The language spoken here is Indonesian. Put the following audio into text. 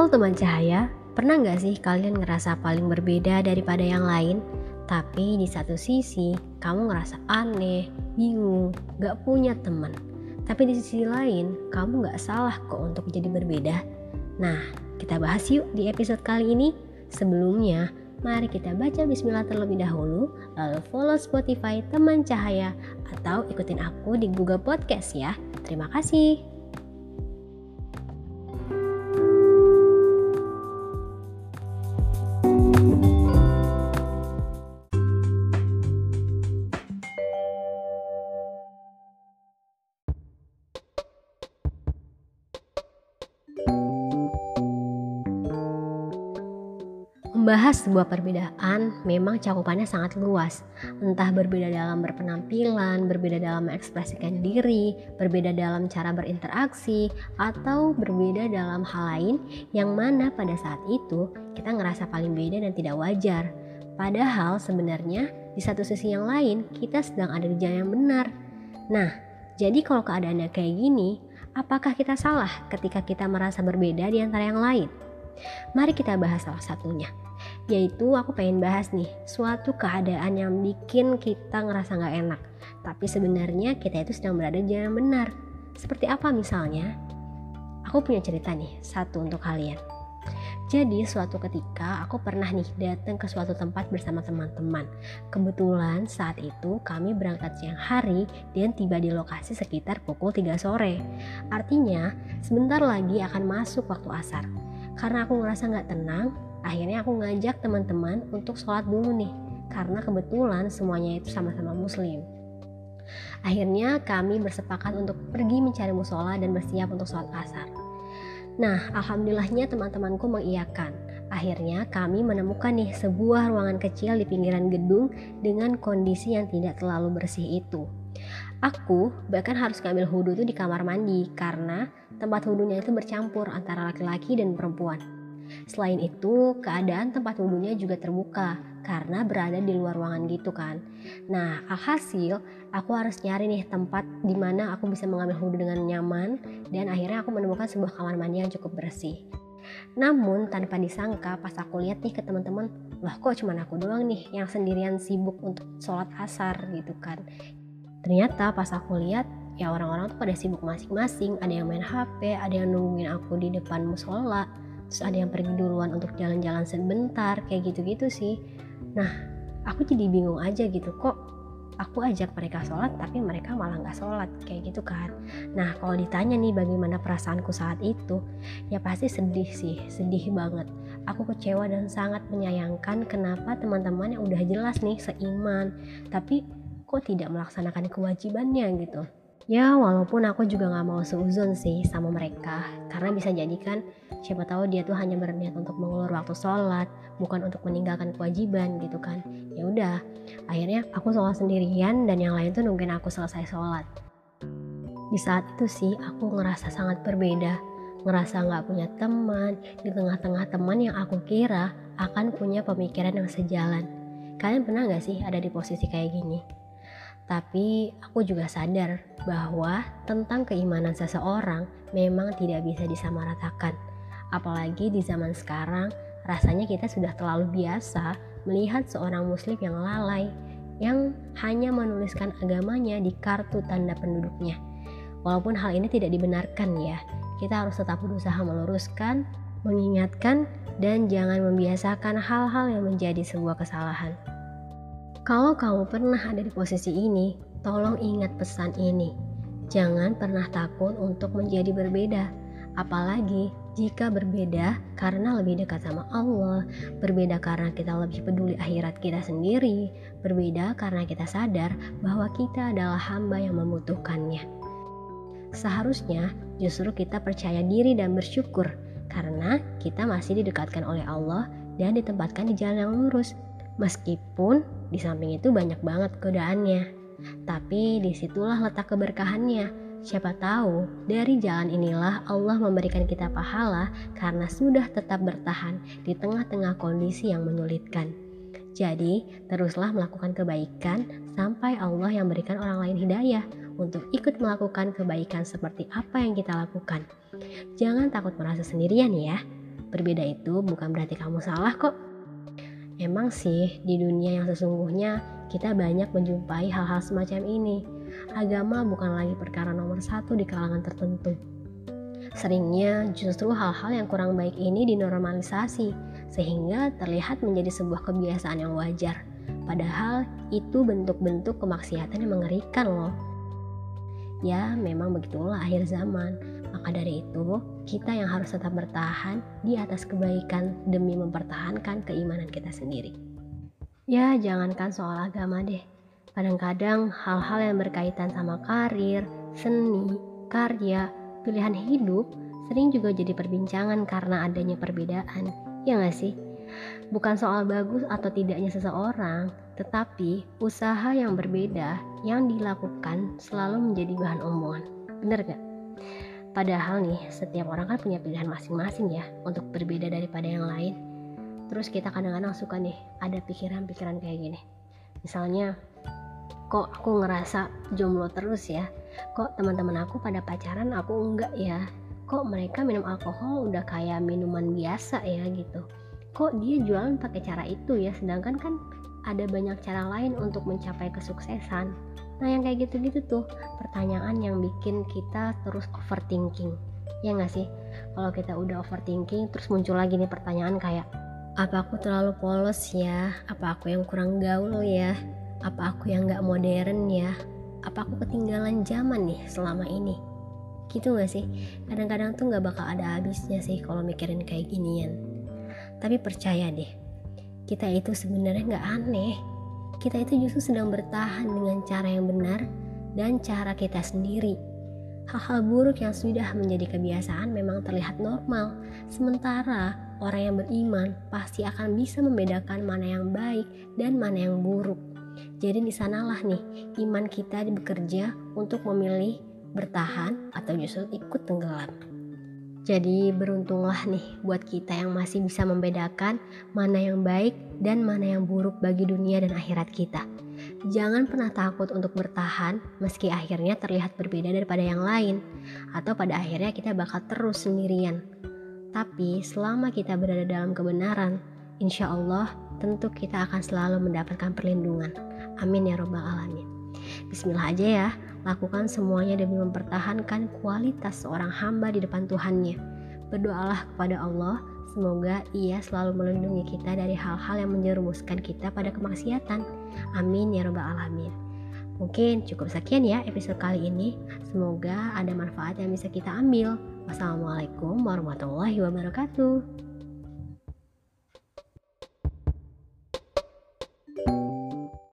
Halo teman cahaya, pernah nggak sih kalian ngerasa paling berbeda daripada yang lain? Tapi di satu sisi, kamu ngerasa aneh, bingung, gak punya teman. Tapi di sisi lain, kamu gak salah kok untuk jadi berbeda. Nah, kita bahas yuk di episode kali ini. Sebelumnya, mari kita baca bismillah terlebih dahulu, lalu follow Spotify Teman Cahaya, atau ikutin aku di Google Podcast ya. Terima kasih. Membahas sebuah perbedaan memang cakupannya sangat luas, entah berbeda dalam berpenampilan, berbeda dalam mengekspresikan diri, berbeda dalam cara berinteraksi, atau berbeda dalam hal lain yang mana pada saat itu kita ngerasa paling beda dan tidak wajar. Padahal sebenarnya di satu sisi yang lain kita sedang ada di jalan yang benar. Nah, jadi kalau keadaannya kayak gini, apakah kita salah ketika kita merasa berbeda di antara yang lain? Mari kita bahas salah satunya yaitu aku pengen bahas nih suatu keadaan yang bikin kita ngerasa nggak enak tapi sebenarnya kita itu sedang berada di jalan benar seperti apa misalnya aku punya cerita nih satu untuk kalian jadi suatu ketika aku pernah nih datang ke suatu tempat bersama teman-teman. Kebetulan saat itu kami berangkat siang hari dan tiba di lokasi sekitar pukul 3 sore. Artinya sebentar lagi akan masuk waktu asar. Karena aku ngerasa nggak tenang, akhirnya aku ngajak teman-teman untuk sholat dulu nih karena kebetulan semuanya itu sama-sama muslim. Akhirnya kami bersepakat untuk pergi mencari musola dan bersiap untuk sholat asar. Nah alhamdulillahnya teman-temanku mengiyakan. Akhirnya kami menemukan nih sebuah ruangan kecil di pinggiran gedung dengan kondisi yang tidak terlalu bersih itu. Aku bahkan harus ngambil wudhu itu di kamar mandi karena tempat wudhunya itu bercampur antara laki-laki dan perempuan. Selain itu, keadaan tempat wudhunya juga terbuka karena berada di luar ruangan gitu kan. Nah, alhasil aku harus nyari nih tempat di mana aku bisa mengambil wudhu dengan nyaman dan akhirnya aku menemukan sebuah kamar mandi yang cukup bersih. Namun tanpa disangka pas aku lihat nih ke teman-teman, lah kok cuma aku doang nih yang sendirian sibuk untuk sholat asar gitu kan. Ternyata pas aku lihat ya orang-orang tuh pada sibuk masing-masing, ada yang main HP, ada yang nungguin aku di depan musola, terus ada yang pergi duluan untuk jalan-jalan sebentar kayak gitu-gitu sih. Nah aku jadi bingung aja gitu kok aku ajak mereka sholat tapi mereka malah nggak sholat kayak gitu kan. Nah kalau ditanya nih bagaimana perasaanku saat itu? Ya pasti sedih sih sedih banget. Aku kecewa dan sangat menyayangkan kenapa teman-teman yang udah jelas nih seiman tapi kok tidak melaksanakan kewajibannya gitu Ya walaupun aku juga gak mau seuzon sih sama mereka. Karena bisa jadi kan siapa tahu dia tuh hanya berniat untuk mengulur waktu sholat Bukan untuk meninggalkan kewajiban gitu kan. Ya udah akhirnya aku sholat sendirian dan yang lain tuh nungguin aku selesai sholat. Di saat itu sih aku ngerasa sangat berbeda. Ngerasa gak punya teman Di tengah-tengah teman yang aku kira akan punya pemikiran yang sejalan. Kalian pernah gak sih ada di posisi kayak gini? Tapi aku juga sadar bahwa tentang keimanan seseorang memang tidak bisa disamaratakan. Apalagi di zaman sekarang, rasanya kita sudah terlalu biasa melihat seorang muslim yang lalai, yang hanya menuliskan agamanya di kartu tanda penduduknya. Walaupun hal ini tidak dibenarkan ya, kita harus tetap berusaha meluruskan, mengingatkan, dan jangan membiasakan hal-hal yang menjadi sebuah kesalahan. Kalau kamu pernah ada di posisi ini, tolong ingat pesan ini. Jangan pernah takut untuk menjadi berbeda, apalagi jika berbeda karena lebih dekat sama Allah, berbeda karena kita lebih peduli akhirat kita sendiri, berbeda karena kita sadar bahwa kita adalah hamba yang membutuhkannya. Seharusnya justru kita percaya diri dan bersyukur karena kita masih didekatkan oleh Allah dan ditempatkan di jalan yang lurus Meskipun di samping itu banyak banget godaannya, tapi di situlah letak keberkahannya. Siapa tahu dari jalan inilah Allah memberikan kita pahala karena sudah tetap bertahan di tengah-tengah kondisi yang menyulitkan. Jadi, teruslah melakukan kebaikan sampai Allah yang berikan orang lain hidayah untuk ikut melakukan kebaikan seperti apa yang kita lakukan. Jangan takut merasa sendirian ya. Berbeda itu bukan berarti kamu salah kok. Emang sih di dunia yang sesungguhnya kita banyak menjumpai hal-hal semacam ini. Agama bukan lagi perkara nomor satu di kalangan tertentu. Seringnya justru hal-hal yang kurang baik ini dinormalisasi sehingga terlihat menjadi sebuah kebiasaan yang wajar. Padahal itu bentuk-bentuk kemaksiatan yang mengerikan loh. Ya, memang begitulah akhir zaman. Maka dari itu, kita yang harus tetap bertahan di atas kebaikan demi mempertahankan keimanan kita sendiri. Ya, jangankan soal agama deh. Kadang-kadang hal-hal yang berkaitan sama karir, seni, karya, pilihan hidup sering juga jadi perbincangan karena adanya perbedaan. Ya nggak sih? Bukan soal bagus atau tidaknya seseorang, tetapi usaha yang berbeda yang dilakukan selalu menjadi bahan omongan. Bener gak? Padahal nih, setiap orang kan punya pilihan masing-masing ya untuk berbeda daripada yang lain. Terus kita kadang-kadang suka nih ada pikiran-pikiran kayak gini. Misalnya, kok aku ngerasa jomblo terus ya? Kok teman-teman aku pada pacaran aku enggak ya? Kok mereka minum alkohol udah kayak minuman biasa ya gitu? Kok dia jualan pakai cara itu ya? Sedangkan kan ada banyak cara lain untuk mencapai kesuksesan. Nah yang kayak gitu-gitu tuh pertanyaan yang bikin kita terus overthinking. Ya nggak sih? Kalau kita udah overthinking terus muncul lagi nih pertanyaan kayak apa aku terlalu polos ya? Apa aku yang kurang gaul ya? Apa aku yang nggak modern ya? Apa aku ketinggalan zaman nih selama ini? Gitu gak sih? Kadang-kadang tuh nggak bakal ada habisnya sih kalau mikirin kayak ginian. Tapi percaya deh, kita itu sebenarnya nggak aneh kita itu justru sedang bertahan dengan cara yang benar dan cara kita sendiri. Hal-hal buruk yang sudah menjadi kebiasaan memang terlihat normal, sementara orang yang beriman pasti akan bisa membedakan mana yang baik dan mana yang buruk. Jadi di sanalah nih iman kita bekerja untuk memilih bertahan atau justru ikut tenggelam. Jadi beruntunglah nih buat kita yang masih bisa membedakan mana yang baik dan mana yang buruk bagi dunia dan akhirat kita. Jangan pernah takut untuk bertahan meski akhirnya terlihat berbeda daripada yang lain atau pada akhirnya kita bakal terus sendirian. Tapi selama kita berada dalam kebenaran, insya Allah tentu kita akan selalu mendapatkan perlindungan. Amin ya robbal alamin. Bismillah aja ya. Lakukan semuanya demi mempertahankan kualitas seorang hamba di depan Tuhannya. Berdoalah kepada Allah, semoga Ia selalu melindungi kita dari hal-hal yang menjerumuskan kita pada kemaksiatan. Amin ya Rabbal 'Alamin. Mungkin cukup sekian ya episode kali ini. Semoga ada manfaat yang bisa kita ambil. Wassalamualaikum warahmatullahi wabarakatuh.